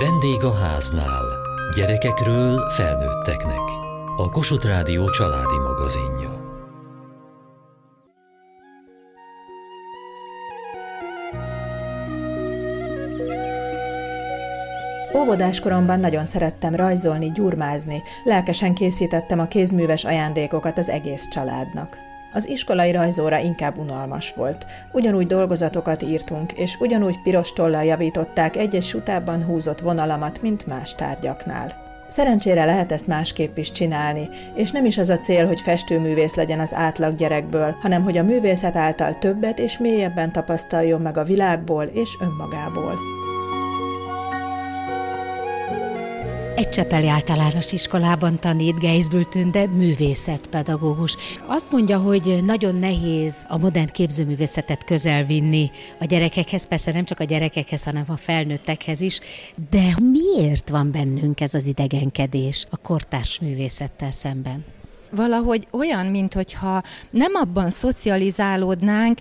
Vendég a háznál. Gyerekekről felnőtteknek. A Kossuth Rádió családi magazinja. Óvodás koromban nagyon szerettem rajzolni, gyurmázni, lelkesen készítettem a kézműves ajándékokat az egész családnak. Az iskolai rajzóra inkább unalmas volt. Ugyanúgy dolgozatokat írtunk, és ugyanúgy piros tollal javították egy-egy sutában húzott vonalamat, mint más tárgyaknál. Szerencsére lehet ezt másképp is csinálni, és nem is az a cél, hogy festőművész legyen az átlag gyerekből, hanem hogy a művészet által többet és mélyebben tapasztaljon meg a világból és önmagából. Egy Csepeli általános iskolában tanít Geisbül Tünde művészetpedagógus. Azt mondja, hogy nagyon nehéz a modern képzőművészetet közel vinni a gyerekekhez, persze nem csak a gyerekekhez, hanem a felnőttekhez is, de miért van bennünk ez az idegenkedés a kortárs művészettel szemben? valahogy olyan, mintha nem abban szocializálódnánk,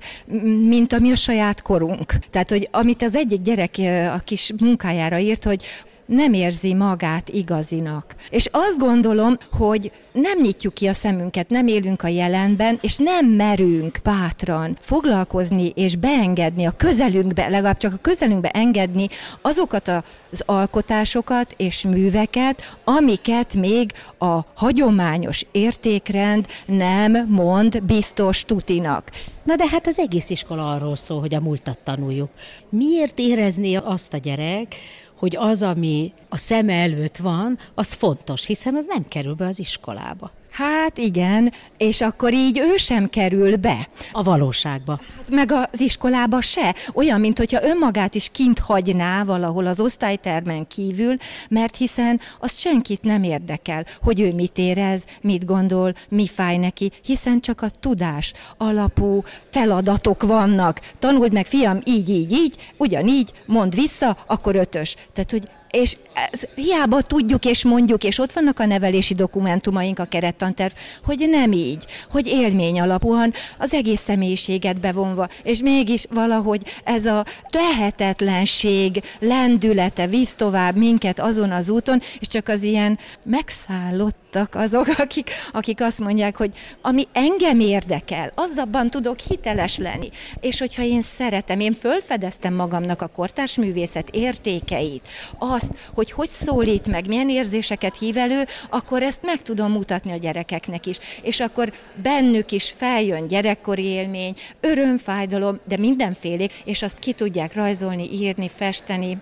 mint ami a saját korunk. Tehát, hogy amit az egyik gyerek a kis munkájára írt, hogy nem érzi magát igazinak. És azt gondolom, hogy nem nyitjuk ki a szemünket, nem élünk a jelenben, és nem merünk bátran foglalkozni és beengedni a közelünkbe, legalább csak a közelünkbe engedni azokat az alkotásokat és műveket, amiket még a hagyományos értékrend nem mond biztos tutinak. Na de hát az egész iskola arról szól, hogy a múltat tanuljuk. Miért érezné azt a gyerek, hogy az, ami a szem előtt van, az fontos, hiszen az nem kerül be az iskolába. Hát igen, és akkor így ő sem kerül be. A valóságba. Hát meg az iskolába se. Olyan, mint hogyha önmagát is kint hagyná valahol az osztálytermen kívül, mert hiszen az senkit nem érdekel, hogy ő mit érez, mit gondol, mi fáj neki, hiszen csak a tudás alapú feladatok vannak. Tanuld meg, fiam, így, így, így, ugyanígy, mond vissza, akkor ötös. Tehát, hogy és ez, hiába tudjuk és mondjuk, és ott vannak a nevelési dokumentumaink, a kerettanterv, hogy nem így, hogy élmény alapúan az egész személyiséget bevonva, és mégis valahogy ez a tehetetlenség lendülete visz tovább minket azon az úton, és csak az ilyen megszállottak azok, akik, akik azt mondják, hogy ami engem érdekel, az abban tudok hiteles lenni. És hogyha én szeretem, én fölfedeztem magamnak a kortárs művészet értékeit, azt, hogy hogy szólít meg, milyen érzéseket hív elő, akkor ezt meg tudom mutatni a gyerekeknek is. És akkor bennük is feljön gyerekkori élmény, öröm, fájdalom, de mindenfélék, és azt ki tudják rajzolni, írni, festeni,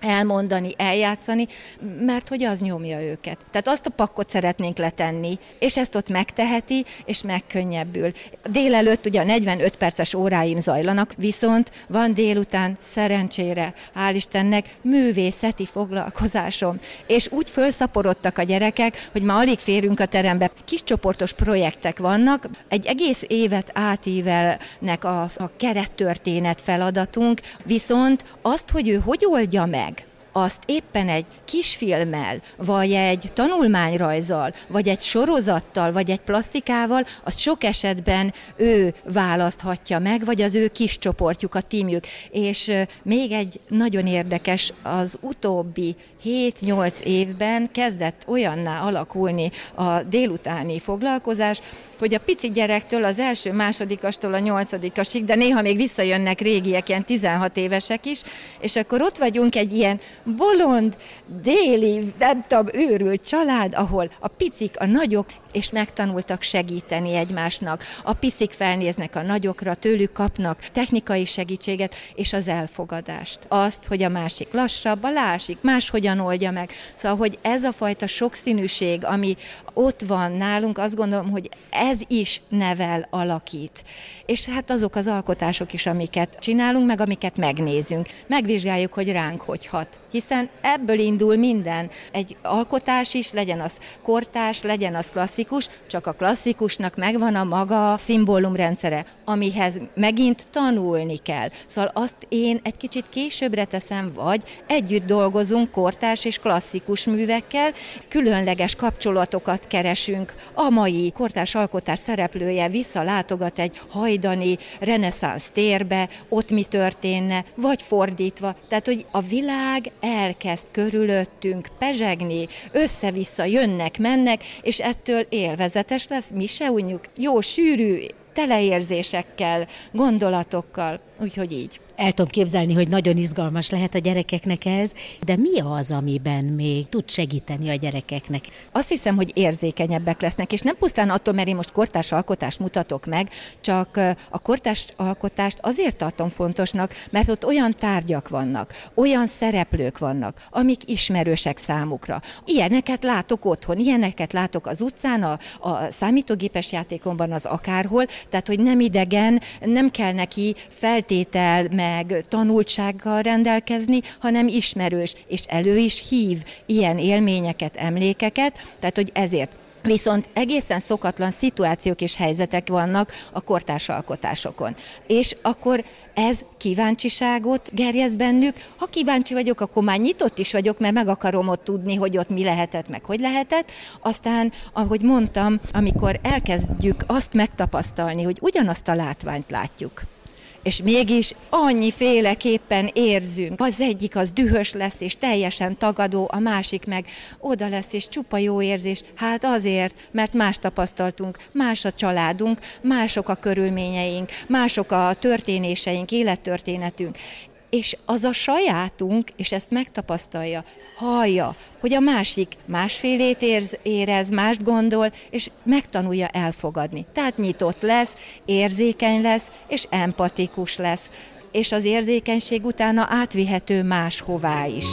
elmondani, eljátszani, mert hogy az nyomja őket. Tehát azt a pakkot szeretnénk letenni, és ezt ott megteheti, és megkönnyebbül. Délelőtt ugye a 45 perces óráim zajlanak, viszont van délután szerencsére, hál' Istennek, művészeti foglalkozásom. És úgy felszaporodtak a gyerekek, hogy ma alig férünk a terembe. Kis csoportos projektek vannak, egy egész évet átívelnek a, a kerettörténet feladatunk, viszont azt, hogy ő hogy oldja meg, azt éppen egy kisfilmmel, vagy egy tanulmányrajzzal, vagy egy sorozattal, vagy egy plastikával, azt sok esetben ő választhatja meg, vagy az ő kis csoportjuk, a tímjük. És még egy nagyon érdekes, az utóbbi 7-8 évben kezdett olyanná alakulni a délutáni foglalkozás, hogy a pici gyerektől az első másodikastól a nyolcadikasig, de néha még visszajönnek régiek, ilyen 16 évesek is, és akkor ott vagyunk egy ilyen bolond, déli, nem tudom, őrült család, ahol a picik, a nagyok, és megtanultak segíteni egymásnak. A picik felnéznek a nagyokra, tőlük kapnak technikai segítséget, és az elfogadást. Azt, hogy a másik lassabb, a másik máshogyan oldja meg. Szóval, hogy ez a fajta sokszínűség, ami ott van nálunk, azt gondolom, hogy ez is nevel, alakít. És hát azok az alkotások is, amiket csinálunk, meg amiket megnézünk. Megvizsgáljuk, hogy ránk hogy hat. Hiszen ebből indul minden. Egy alkotás is, legyen az kortás, legyen az klasszik, klasszikus, csak a klasszikusnak megvan a maga szimbólumrendszere, amihez megint tanulni kell. Szóval azt én egy kicsit későbbre teszem, vagy együtt dolgozunk kortárs és klasszikus művekkel, különleges kapcsolatokat keresünk. A mai kortárs alkotás szereplője visszalátogat egy hajdani reneszánsz térbe, ott mi történne, vagy fordítva. Tehát, hogy a világ elkezd körülöttünk pezsegni, össze-vissza jönnek, mennek, és ettől élvezetes lesz, mi se unjuk. Jó, sűrű, teleérzésekkel, gondolatokkal, úgyhogy így. El tudom képzelni, hogy nagyon izgalmas lehet a gyerekeknek ez, de mi az, amiben még tud segíteni a gyerekeknek? Azt hiszem, hogy érzékenyebbek lesznek, és nem pusztán attól, mert én most kortárs alkotást mutatok meg, csak a kortárs alkotást azért tartom fontosnak, mert ott olyan tárgyak vannak, olyan szereplők vannak, amik ismerősek számukra. Ilyeneket látok otthon, ilyeneket látok az utcán, a, a számítógépes játékomban, az akárhol, tehát hogy nem idegen, nem kell neki feltétel, meg tanultsággal rendelkezni, hanem ismerős, és elő is hív ilyen élményeket, emlékeket, tehát hogy ezért Viszont egészen szokatlan szituációk és helyzetek vannak a kortárs alkotásokon. És akkor ez kíváncsiságot gerjez bennük. Ha kíváncsi vagyok, akkor már nyitott is vagyok, mert meg akarom ott tudni, hogy ott mi lehetett, meg hogy lehetett. Aztán, ahogy mondtam, amikor elkezdjük azt megtapasztalni, hogy ugyanazt a látványt látjuk, és mégis annyi féleképpen érzünk. Az egyik az dühös lesz, és teljesen tagadó, a másik meg oda lesz, és csupa jó érzés. Hát azért, mert más tapasztaltunk, más a családunk, mások a körülményeink, mások a történéseink, élettörténetünk és az a sajátunk, és ezt megtapasztalja, hallja, hogy a másik másfélét érz, érez, mást gondol, és megtanulja elfogadni. Tehát nyitott lesz, érzékeny lesz, és empatikus lesz, és az érzékenység utána átvihető máshová is.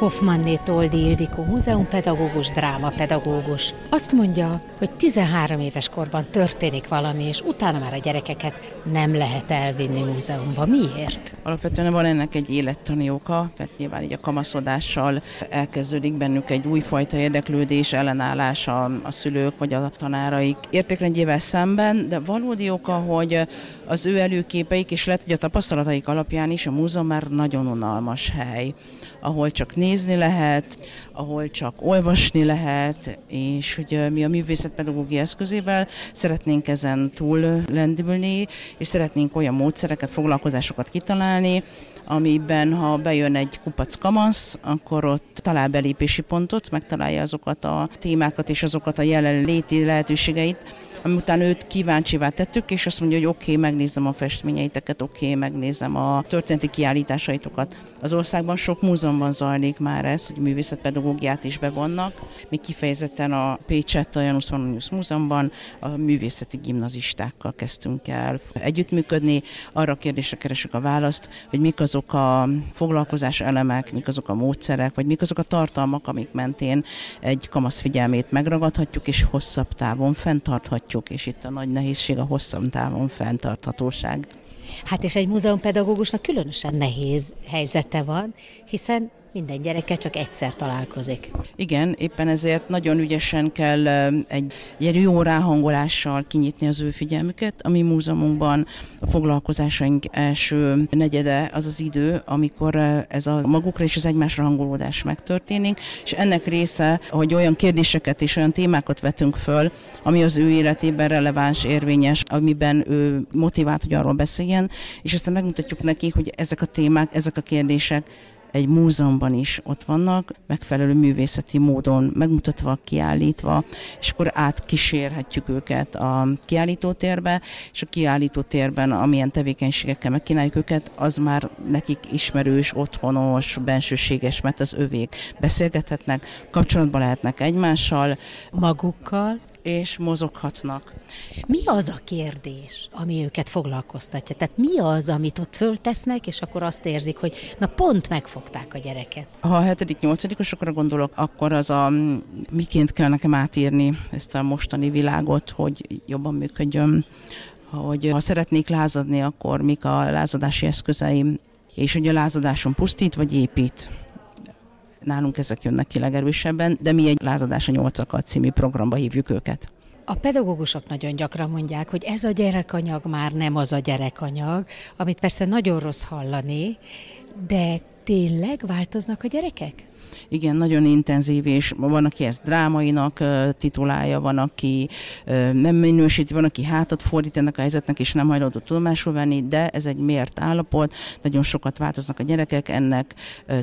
Hoffmanné Toldi Ildikó múzeumpedagógus, drámapedagógus. Azt mondja, hogy 13 éves korban történik valami, és utána már a gyerekeket nem lehet elvinni múzeumba. Miért? Alapvetően van ennek egy élettani oka, mert nyilván így a kamaszodással elkezdődik bennük egy újfajta érdeklődés, ellenállás a, a szülők vagy a tanáraik értékrendjével szemben, de valódi oka, hogy az ő előképeik, és lehet, hogy a tapasztalataik alapján is a múzeum már nagyon unalmas hely, ahol csak nézni lehet, ahol csak olvasni lehet, és hogy mi a művészetpedagógia eszközével szeretnénk ezen túl lendülni, és szeretnénk olyan módszereket, foglalkozásokat kitalálni, amiben ha bejön egy kupac kamasz, akkor ott talál belépési pontot, megtalálja azokat a témákat és azokat a jelenléti lehetőségeit, ami után őt kíváncsivá tettük, és azt mondja, hogy oké, okay, megnézem a festményeiteket, oké, okay, megnézem a történeti kiállításaitokat. Az országban sok múzeumban zajlik már ez, hogy művészetpedagógiát is bevonnak. Mi kifejezetten a Pécset, a Janusz Manonius Múzeumban a művészeti gimnazistákkal kezdtünk el együttműködni. Arra a kérdésre keresünk a választ, hogy mik azok a foglalkozás elemek, mik azok a módszerek, vagy mik azok a tartalmak, amik mentén egy kamasz figyelmét megragadhatjuk, és hosszabb távon fenntarthatjuk tartjuk, és itt a nagy nehézség a hosszú távon fenntarthatóság. Hát és egy múzeumpedagógusnak különösen nehéz helyzete van, hiszen minden gyerekkel csak egyszer találkozik. Igen, éppen ezért nagyon ügyesen kell egy, egy jó ráhangolással kinyitni az ő figyelmüket. A mi múzeumunkban a foglalkozásaink első negyede az az idő, amikor ez a magukra és az egymásra hangolódás megtörténik, és ennek része, hogy olyan kérdéseket és olyan témákat vetünk föl, ami az ő életében releváns, érvényes, amiben ő motivált, hogy arról beszéljen, és aztán megmutatjuk neki, hogy ezek a témák, ezek a kérdések egy múzeumban is ott vannak, megfelelő művészeti módon megmutatva, kiállítva, és akkor átkísérhetjük őket a kiállítótérbe, és a kiállítótérben, amilyen tevékenységekkel megkínáljuk őket, az már nekik ismerős, otthonos, bensőséges, mert az övék beszélgethetnek, kapcsolatban lehetnek egymással. Magukkal és mozoghatnak. Mi az a kérdés, ami őket foglalkoztatja? Tehát mi az, amit ott föltesznek, és akkor azt érzik, hogy na pont megfogták a gyereket? Ha a hetedik, nyolcadikosokra gondolok, akkor az a miként kell nekem átírni ezt a mostani világot, hogy jobban működjön hogy ha szeretnék lázadni, akkor mik a lázadási eszközeim, és hogy a lázadáson pusztít vagy épít. Nálunk ezek jönnek ki legerősebben, de mi egy lázadás a nyolcakat című programba hívjuk őket. A pedagógusok nagyon gyakran mondják, hogy ez a gyerekanyag már nem az a gyerekanyag, amit persze nagyon rossz hallani, de tényleg változnak a gyerekek? Igen, nagyon intenzív, és van, aki ezt drámainak titulálja, van, aki nem minősíti, van, aki hátat fordít ennek a helyzetnek, és nem hajlandó tudomásul venni, de ez egy mért állapot, nagyon sokat változnak a gyerekek, ennek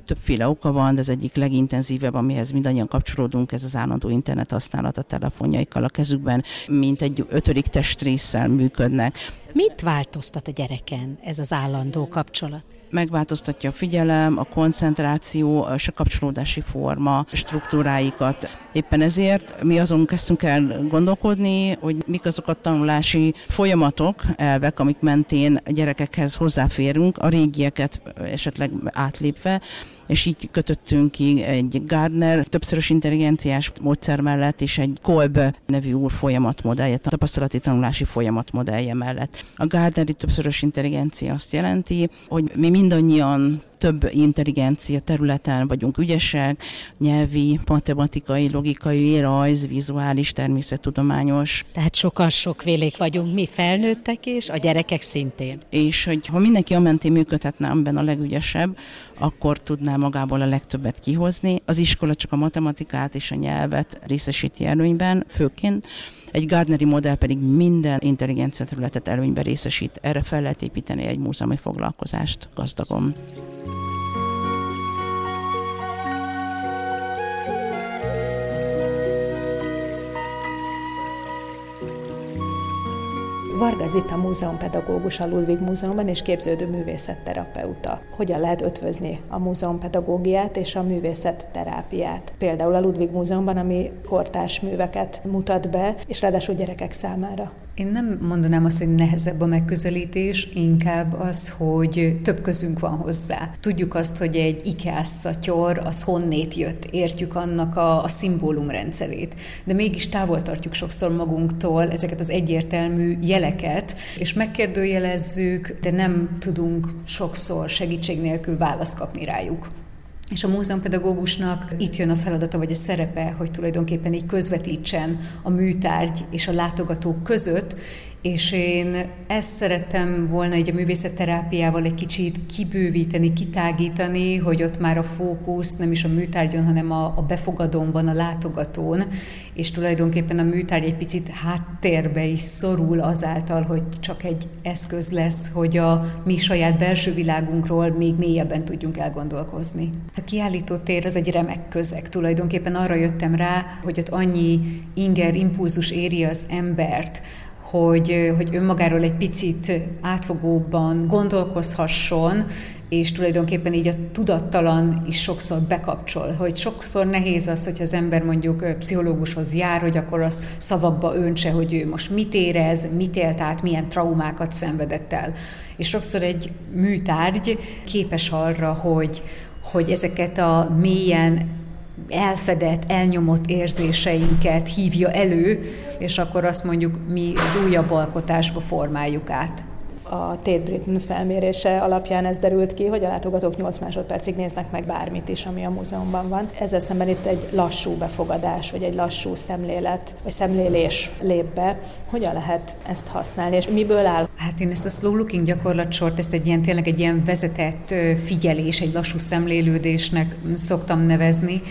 többféle oka van, de ez egyik legintenzívebb, amihez mindannyian kapcsolódunk, ez az állandó internet használat telefonjaikkal a kezükben, mint egy ötödik testrészsel működnek. Mit változtat a gyereken ez az állandó kapcsolat? Megváltoztatja a figyelem, a koncentráció és a kapcsolódási forma struktúráikat. Éppen ezért mi azon kezdtünk el gondolkodni, hogy mik azok a tanulási folyamatok, elvek, amik mentén gyerekekhez hozzáférünk, a régieket esetleg átlépve, és így kötöttünk ki egy Gardner többszörös intelligenciás módszer mellett, és egy Kolb nevű úr folyamatmodellje, tapasztalati tanulási folyamatmodellje mellett. A Gardneri többszörös intelligencia azt jelenti, hogy mi mindannyian több intelligencia területen vagyunk ügyesek, nyelvi, matematikai, logikai, rajz, vizuális, természettudományos. Tehát sokan sok vélék vagyunk, mi felnőttek és a gyerekek szintén. És hogy ha mindenki a mentén működhetne, amiben a legügyesebb, akkor tudná magából a legtöbbet kihozni. Az iskola csak a matematikát és a nyelvet részesíti előnyben, főként, egy Gardneri modell pedig minden intelligencia területet előnyben részesít. Erre fel lehet építeni egy múzeumi foglalkozást gazdagon. Varga Zita múzeumpedagógus a Ludwig Múzeumban és képződő művészetterapeuta. Hogyan lehet ötvözni a múzeumpedagógiát és a művészetterápiát? Például a Ludwig Múzeumban, ami kortárs műveket mutat be, és ráadásul gyerekek számára. Én nem mondanám azt, hogy nehezebb a megközelítés, inkább az, hogy több közünk van hozzá. Tudjuk azt, hogy egy IKEA szatyor, az honnét jött, értjük annak a, a szimbólumrendszerét, de mégis távol tartjuk sokszor magunktól ezeket az egyértelmű jeleket, és megkérdőjelezzük, de nem tudunk sokszor segítség nélkül választ kapni rájuk. És a múzeumpedagógusnak itt jön a feladata, vagy a szerepe, hogy tulajdonképpen így közvetítsen a műtárgy és a látogatók között, és én ezt szerettem volna egy a művészetterápiával egy kicsit kibővíteni, kitágítani, hogy ott már a fókusz nem is a műtárgyon, hanem a, a befogadón van, a látogatón, és tulajdonképpen a műtárgy egy picit háttérbe is szorul azáltal, hogy csak egy eszköz lesz, hogy a mi saját belső világunkról még mélyebben tudjunk elgondolkozni. A kiállító tér az egy remek közeg. Tulajdonképpen arra jöttem rá, hogy ott annyi inger, impulzus éri az embert, hogy, hogy önmagáról egy picit átfogóbban gondolkozhasson, és tulajdonképpen így a tudattalan is sokszor bekapcsol, hogy sokszor nehéz az, hogy az ember mondjuk pszichológushoz jár, hogy akkor az szavakba öntse, hogy ő most mit érez, mit élt át, milyen traumákat szenvedett el. És sokszor egy műtárgy képes arra, hogy, hogy ezeket a mélyen elfedett, elnyomott érzéseinket hívja elő, és akkor azt mondjuk mi egy újabb alkotásba formáljuk át a Tate Britain felmérése alapján ez derült ki, hogy a látogatók 8 másodpercig néznek meg bármit is, ami a múzeumban van. Ezzel szemben itt egy lassú befogadás, vagy egy lassú szemlélet, vagy szemlélés lép be. Hogyan lehet ezt használni, és miből áll? Hát én ezt a slow looking gyakorlatsort, ezt egy ilyen tényleg egy ilyen vezetett figyelés, egy lassú szemlélődésnek szoktam nevezni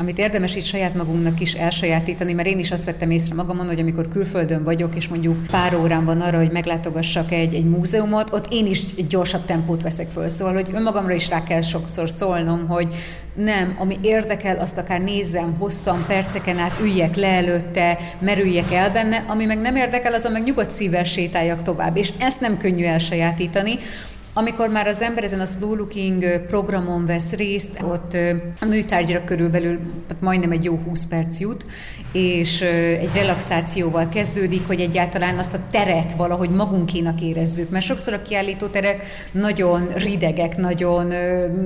amit érdemes itt saját magunknak is elsajátítani, mert én is azt vettem észre magamon, hogy amikor külföldön vagyok, és mondjuk pár órán van arra, hogy meglátogassak egy, egy múzeumot, ott én is egy gyorsabb tempót veszek föl. Szóval, hogy önmagamra is rá kell sokszor szólnom, hogy nem, ami érdekel, azt akár nézzem hosszan, perceken át, üljek le előtte, merüljek el benne, ami meg nem érdekel, azon meg nyugodt szívvel sétáljak tovább. És ezt nem könnyű elsajátítani, Amikor már az ember ezen a slow looking programon vesz részt, ott a műtárgyra körülbelül majdnem egy jó 20 perc jut, és egy relaxációval kezdődik, hogy egyáltalán azt a teret valahogy magunkénak érezzük, mert sokszor a kiállítóterek nagyon ridegek, nagyon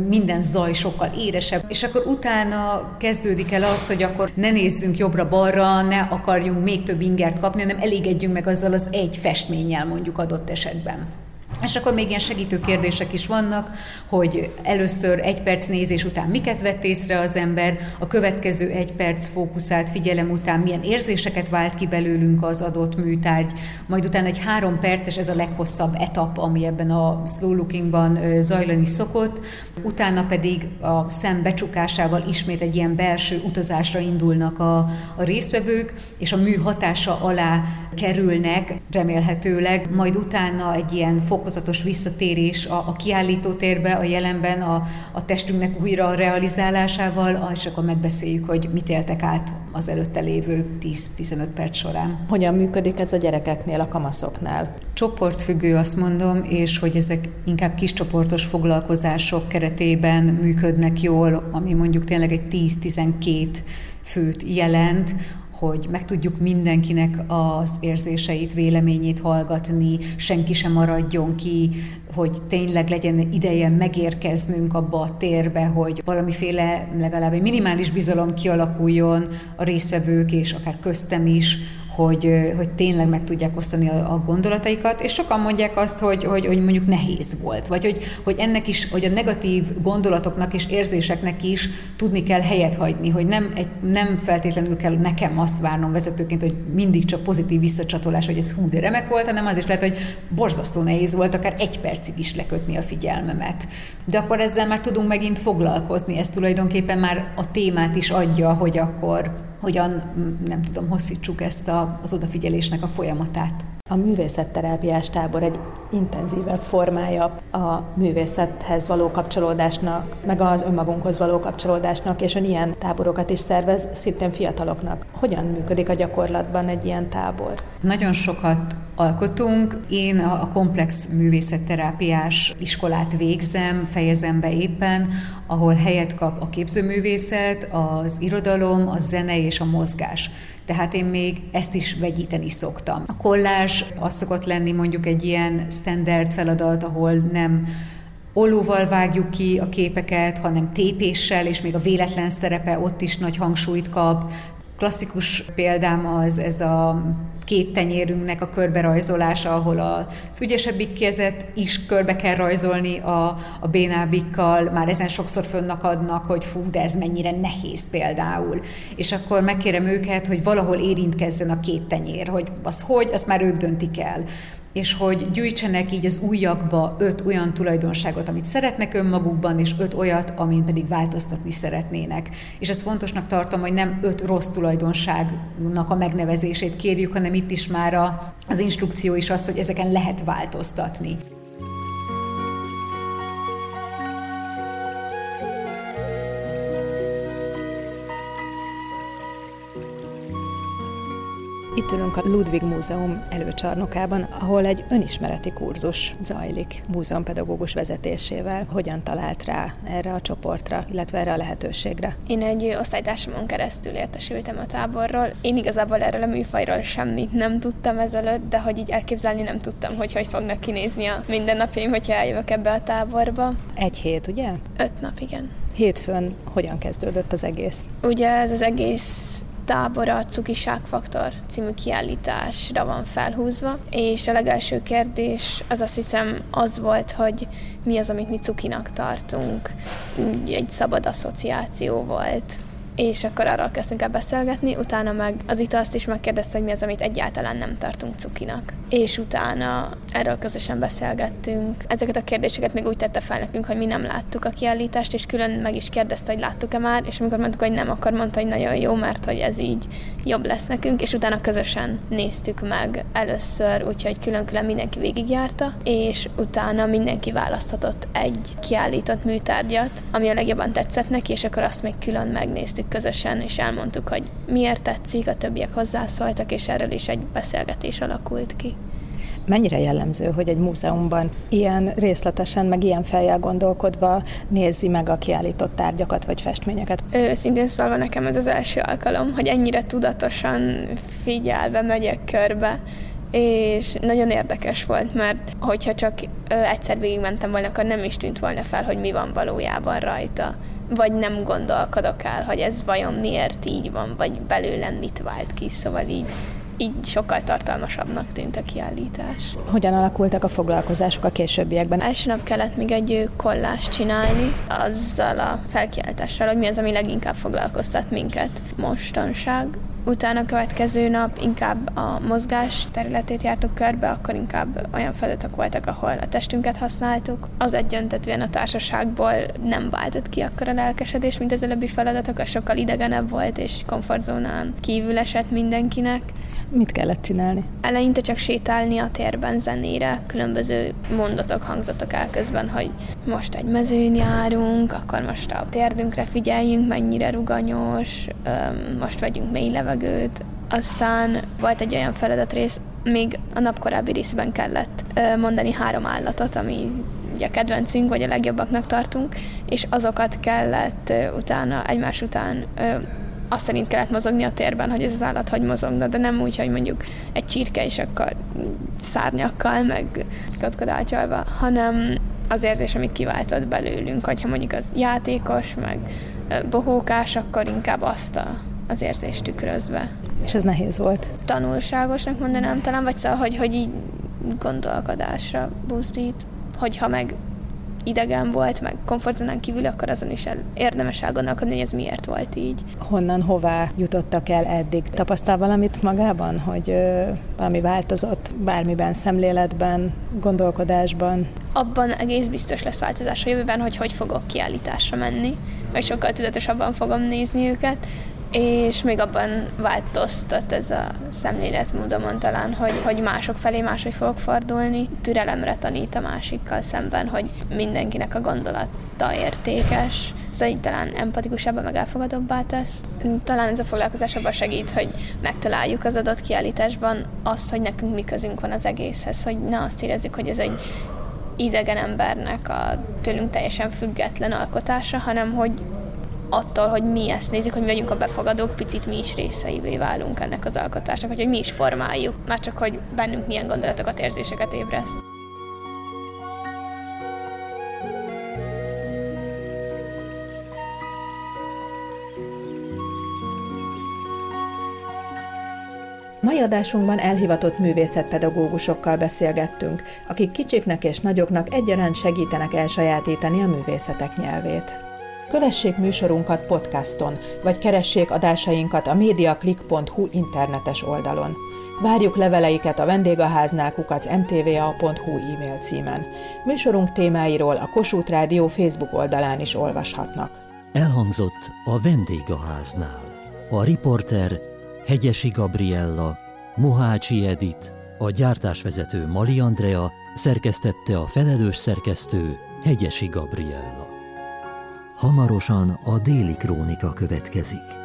minden zaj sokkal éresebb, és akkor utána kezdődik el az, hogy akkor ne nézzünk jobbra-balra, ne akarjunk még több ingert kapni, hanem elégedjünk meg azzal az egy festménnyel mondjuk adott esetben. És akkor még ilyen segítő kérdések is vannak, hogy először egy perc nézés után miket vett észre az ember, a következő egy perc fókuszált figyelem után milyen érzéseket vált ki belőlünk az adott műtárgy, majd utána egy három perces, ez a leghosszabb etap, ami ebben a slow lookingban zajlani szokott, utána pedig a szem becsukásával ismét egy ilyen belső utazásra indulnak a, a résztvevők, és a mű hatása alá kerülnek remélhetőleg, majd utána egy ilyen fokozatos fokozatos visszatérés a, a kiállítótérbe, a jelenben, a, a testünknek újra realizálásával, és akkor megbeszéljük, hogy mit éltek át az előtte lévő 10-15 perc során. Hogyan működik ez a gyerekeknél, a kamaszoknál? Csoportfüggő azt mondom, és hogy ezek inkább kiscsoportos foglalkozások keretében működnek jól, ami mondjuk tényleg egy 10-12 főt jelent, hogy meg tudjuk mindenkinek az érzéseit, véleményét hallgatni, senki sem maradjon ki, hogy tényleg legyen ideje megérkeznünk abba a térbe, hogy valamiféle legalább egy minimális bizalom kialakuljon a résztvevők és akár köztem is, hogy, hogy tényleg meg tudják osztani a, a gondolataikat, és sokan mondják azt, hogy, hogy, hogy mondjuk nehéz volt, vagy hogy, hogy ennek is, hogy a negatív gondolatoknak és érzéseknek is tudni kell helyet hagyni, hogy nem, egy, nem feltétlenül kell nekem azt várnom vezetőként, hogy mindig csak pozitív visszacsatolás, hogy ez hú, de remek volt, hanem az is lehet, hogy borzasztó nehéz volt akár egy percig is lekötni a figyelmemet. De akkor ezzel már tudunk megint foglalkozni, ez tulajdonképpen már a témát is adja, hogy akkor hogyan, nem tudom, hosszítsuk ezt a, az odafigyelésnek a folyamatát. A művészetterápiás tábor egy intenzívebb formája a művészethez való kapcsolódásnak, meg az önmagunkhoz való kapcsolódásnak, és ön ilyen táborokat is szervez, szintén fiataloknak. Hogyan működik a gyakorlatban egy ilyen tábor? Nagyon sokat alkotunk. Én a komplex művészetterápiás iskolát végzem, fejezem be éppen, ahol helyet kap a képzőművészet, az irodalom, a zene és a mozgás. Tehát én még ezt is vegyíteni szoktam. A kollás az szokott lenni mondjuk egy ilyen standard feladat, ahol nem ollóval vágjuk ki a képeket, hanem tépéssel, és még a véletlen szerepe ott is nagy hangsúlyt kap. Klasszikus példám az ez a két tenyérünknek a körberajzolása, ahol a ügyesebbik kezet is körbe kell rajzolni a, a bénábikkal, már ezen sokszor fönnakadnak, hogy fú, de ez mennyire nehéz például. És akkor megkérem őket, hogy valahol érintkezzen a két tenyér, hogy az hogy, azt már ők döntik el és hogy gyűjtsenek így az újakba öt olyan tulajdonságot, amit szeretnek önmagukban, és öt olyat, amin pedig változtatni szeretnének. És ez fontosnak tartom, hogy nem öt rossz tulajdonságnak a megnevezését kérjük, hanem itt is már az instrukció is az, hogy ezeken lehet változtatni. Itt ülünk a Ludwig Múzeum előcsarnokában, ahol egy önismereti kurzus zajlik múzeumpedagógus vezetésével. Hogyan talált rá erre a csoportra, illetve erre a lehetőségre? Én egy osztálytársamon keresztül értesültem a táborról. Én igazából erről a műfajról semmit nem tudtam ezelőtt, de hogy így elképzelni nem tudtam, hogy hogy fognak kinézni a mindennapjaim, hogyha eljövök ebbe a táborba. Egy hét, ugye? Öt nap, igen. Hétfőn hogyan kezdődött az egész? Ugye ez az egész tábora a Cukiságfaktor című kiállításra van felhúzva, és a legelső kérdés az azt hiszem az volt, hogy mi az, amit mi cukinak tartunk. Egy szabad asszociáció volt és akkor arról kezdtünk el beszélgetni, utána meg az itt azt is megkérdezte, hogy mi az, amit egyáltalán nem tartunk cukinak. És utána erről közösen beszélgettünk. Ezeket a kérdéseket még úgy tette fel nekünk, hogy mi nem láttuk a kiállítást, és külön meg is kérdezte, hogy láttuk-e már, és amikor mondtuk, hogy nem, akkor mondta, hogy nagyon jó, mert hogy ez így jobb lesz nekünk, és utána közösen néztük meg először, úgyhogy külön-külön mindenki végigjárta, és utána mindenki választhatott egy kiállított műtárgyat, ami a legjobban tetszett neki, és akkor azt még külön megnéztük megnéztük közösen, és elmondtuk, hogy miért tetszik, a többiek hozzászóltak, és erről is egy beszélgetés alakult ki. Mennyire jellemző, hogy egy múzeumban ilyen részletesen, meg ilyen fejjel gondolkodva nézi meg a kiállított tárgyakat vagy festményeket? Őszintén szólva nekem ez az első alkalom, hogy ennyire tudatosan figyelve megyek körbe, és nagyon érdekes volt, mert hogyha csak egyszer végigmentem volna, akkor nem is tűnt volna fel, hogy mi van valójában rajta. Vagy nem gondolkodok el, hogy ez vajon miért így van, vagy belőlem mit vált ki, szóval így így sokkal tartalmasabbnak tűnt a kiállítás. Hogyan alakultak a foglalkozások a későbbiekben? Első nap kellett még egy kollást csinálni, azzal a felkiáltással, hogy mi az, ami leginkább foglalkoztat minket mostanság. Utána a következő nap inkább a mozgás területét jártuk körbe, akkor inkább olyan feladatok voltak, ahol a testünket használtuk. Az egyöntetően a társaságból nem váltott ki akkor a lelkesedés, mint az előbbi feladatok, a sokkal idegenebb volt, és komfortzónán kívül esett mindenkinek. Mit kellett csinálni? Eleinte csak sétálni a térben zenére, különböző mondatok hangzottak el közben, hogy most egy mezőn járunk, akkor most a térdünkre figyeljünk, mennyire ruganyos, most vegyünk mély levegőt. Aztán volt egy olyan feladatrész, még a nap korábbi részben kellett mondani három állatot, ami ugye a kedvencünk, vagy a legjobbaknak tartunk, és azokat kellett utána, egymás után azt szerint kellett mozogni a térben, hogy ez az állat hogy mozogna, de nem úgy, hogy mondjuk egy csirke is akkor szárnyakkal, meg kotkodácsolva, hanem az érzés, amit kiváltott belőlünk, hogyha mondjuk az játékos, meg bohókás, akkor inkább azt a, az érzést tükrözve. És ez nehéz volt? Tanulságosnak mondanám talán, vagy szóval, hogy, hogy így gondolkodásra buzdít, hogyha meg idegen volt, meg komfortzónán kívül, akkor azon is el, érdemes elgondolkodni, hogy ez miért volt így. Honnan, hová jutottak el eddig? Tapasztal valamit magában, hogy ö, valami változott bármiben, szemléletben, gondolkodásban? Abban egész biztos lesz változás a jövőben, hogy hogy fogok kiállításra menni, vagy sokkal tudatosabban fogom nézni őket, és még abban változtat ez a szemléletmódomon talán, hogy, hogy mások felé máshogy fogok fordulni. Türelemre tanít a másikkal szemben, hogy mindenkinek a gondolata értékes, szóval így talán empatikusabbá, meg elfogadóbbá tesz. Talán ez a foglalkozás abban segít, hogy megtaláljuk az adott kiállításban azt, hogy nekünk mi közünk van az egészhez, hogy ne azt érezzük, hogy ez egy idegen embernek a tőlünk teljesen független alkotása, hanem hogy attól, hogy mi ezt nézzük, hogy mi vagyunk a befogadók, picit mi is részeivé válunk ennek az alkotásnak, hogy mi is formáljuk, már csak, hogy bennünk milyen gondolatokat, érzéseket ébreszt. Mai adásunkban elhivatott művészetpedagógusokkal beszélgettünk, akik kicsiknek és nagyoknak egyaránt segítenek elsajátítani a művészetek nyelvét. Kövessék műsorunkat podcaston, vagy keressék adásainkat a mediaclick.hu internetes oldalon. Várjuk leveleiket a vendégháznál kukac mtva.hu e-mail címen. Műsorunk témáiról a Kossuth Rádió Facebook oldalán is olvashatnak. Elhangzott a vendégháznál. A riporter Hegyesi Gabriella, Mohácsi Edit, a gyártásvezető Mali Andrea, szerkesztette a felelős szerkesztő Hegyesi Gabriella. Hamarosan a déli krónika következik.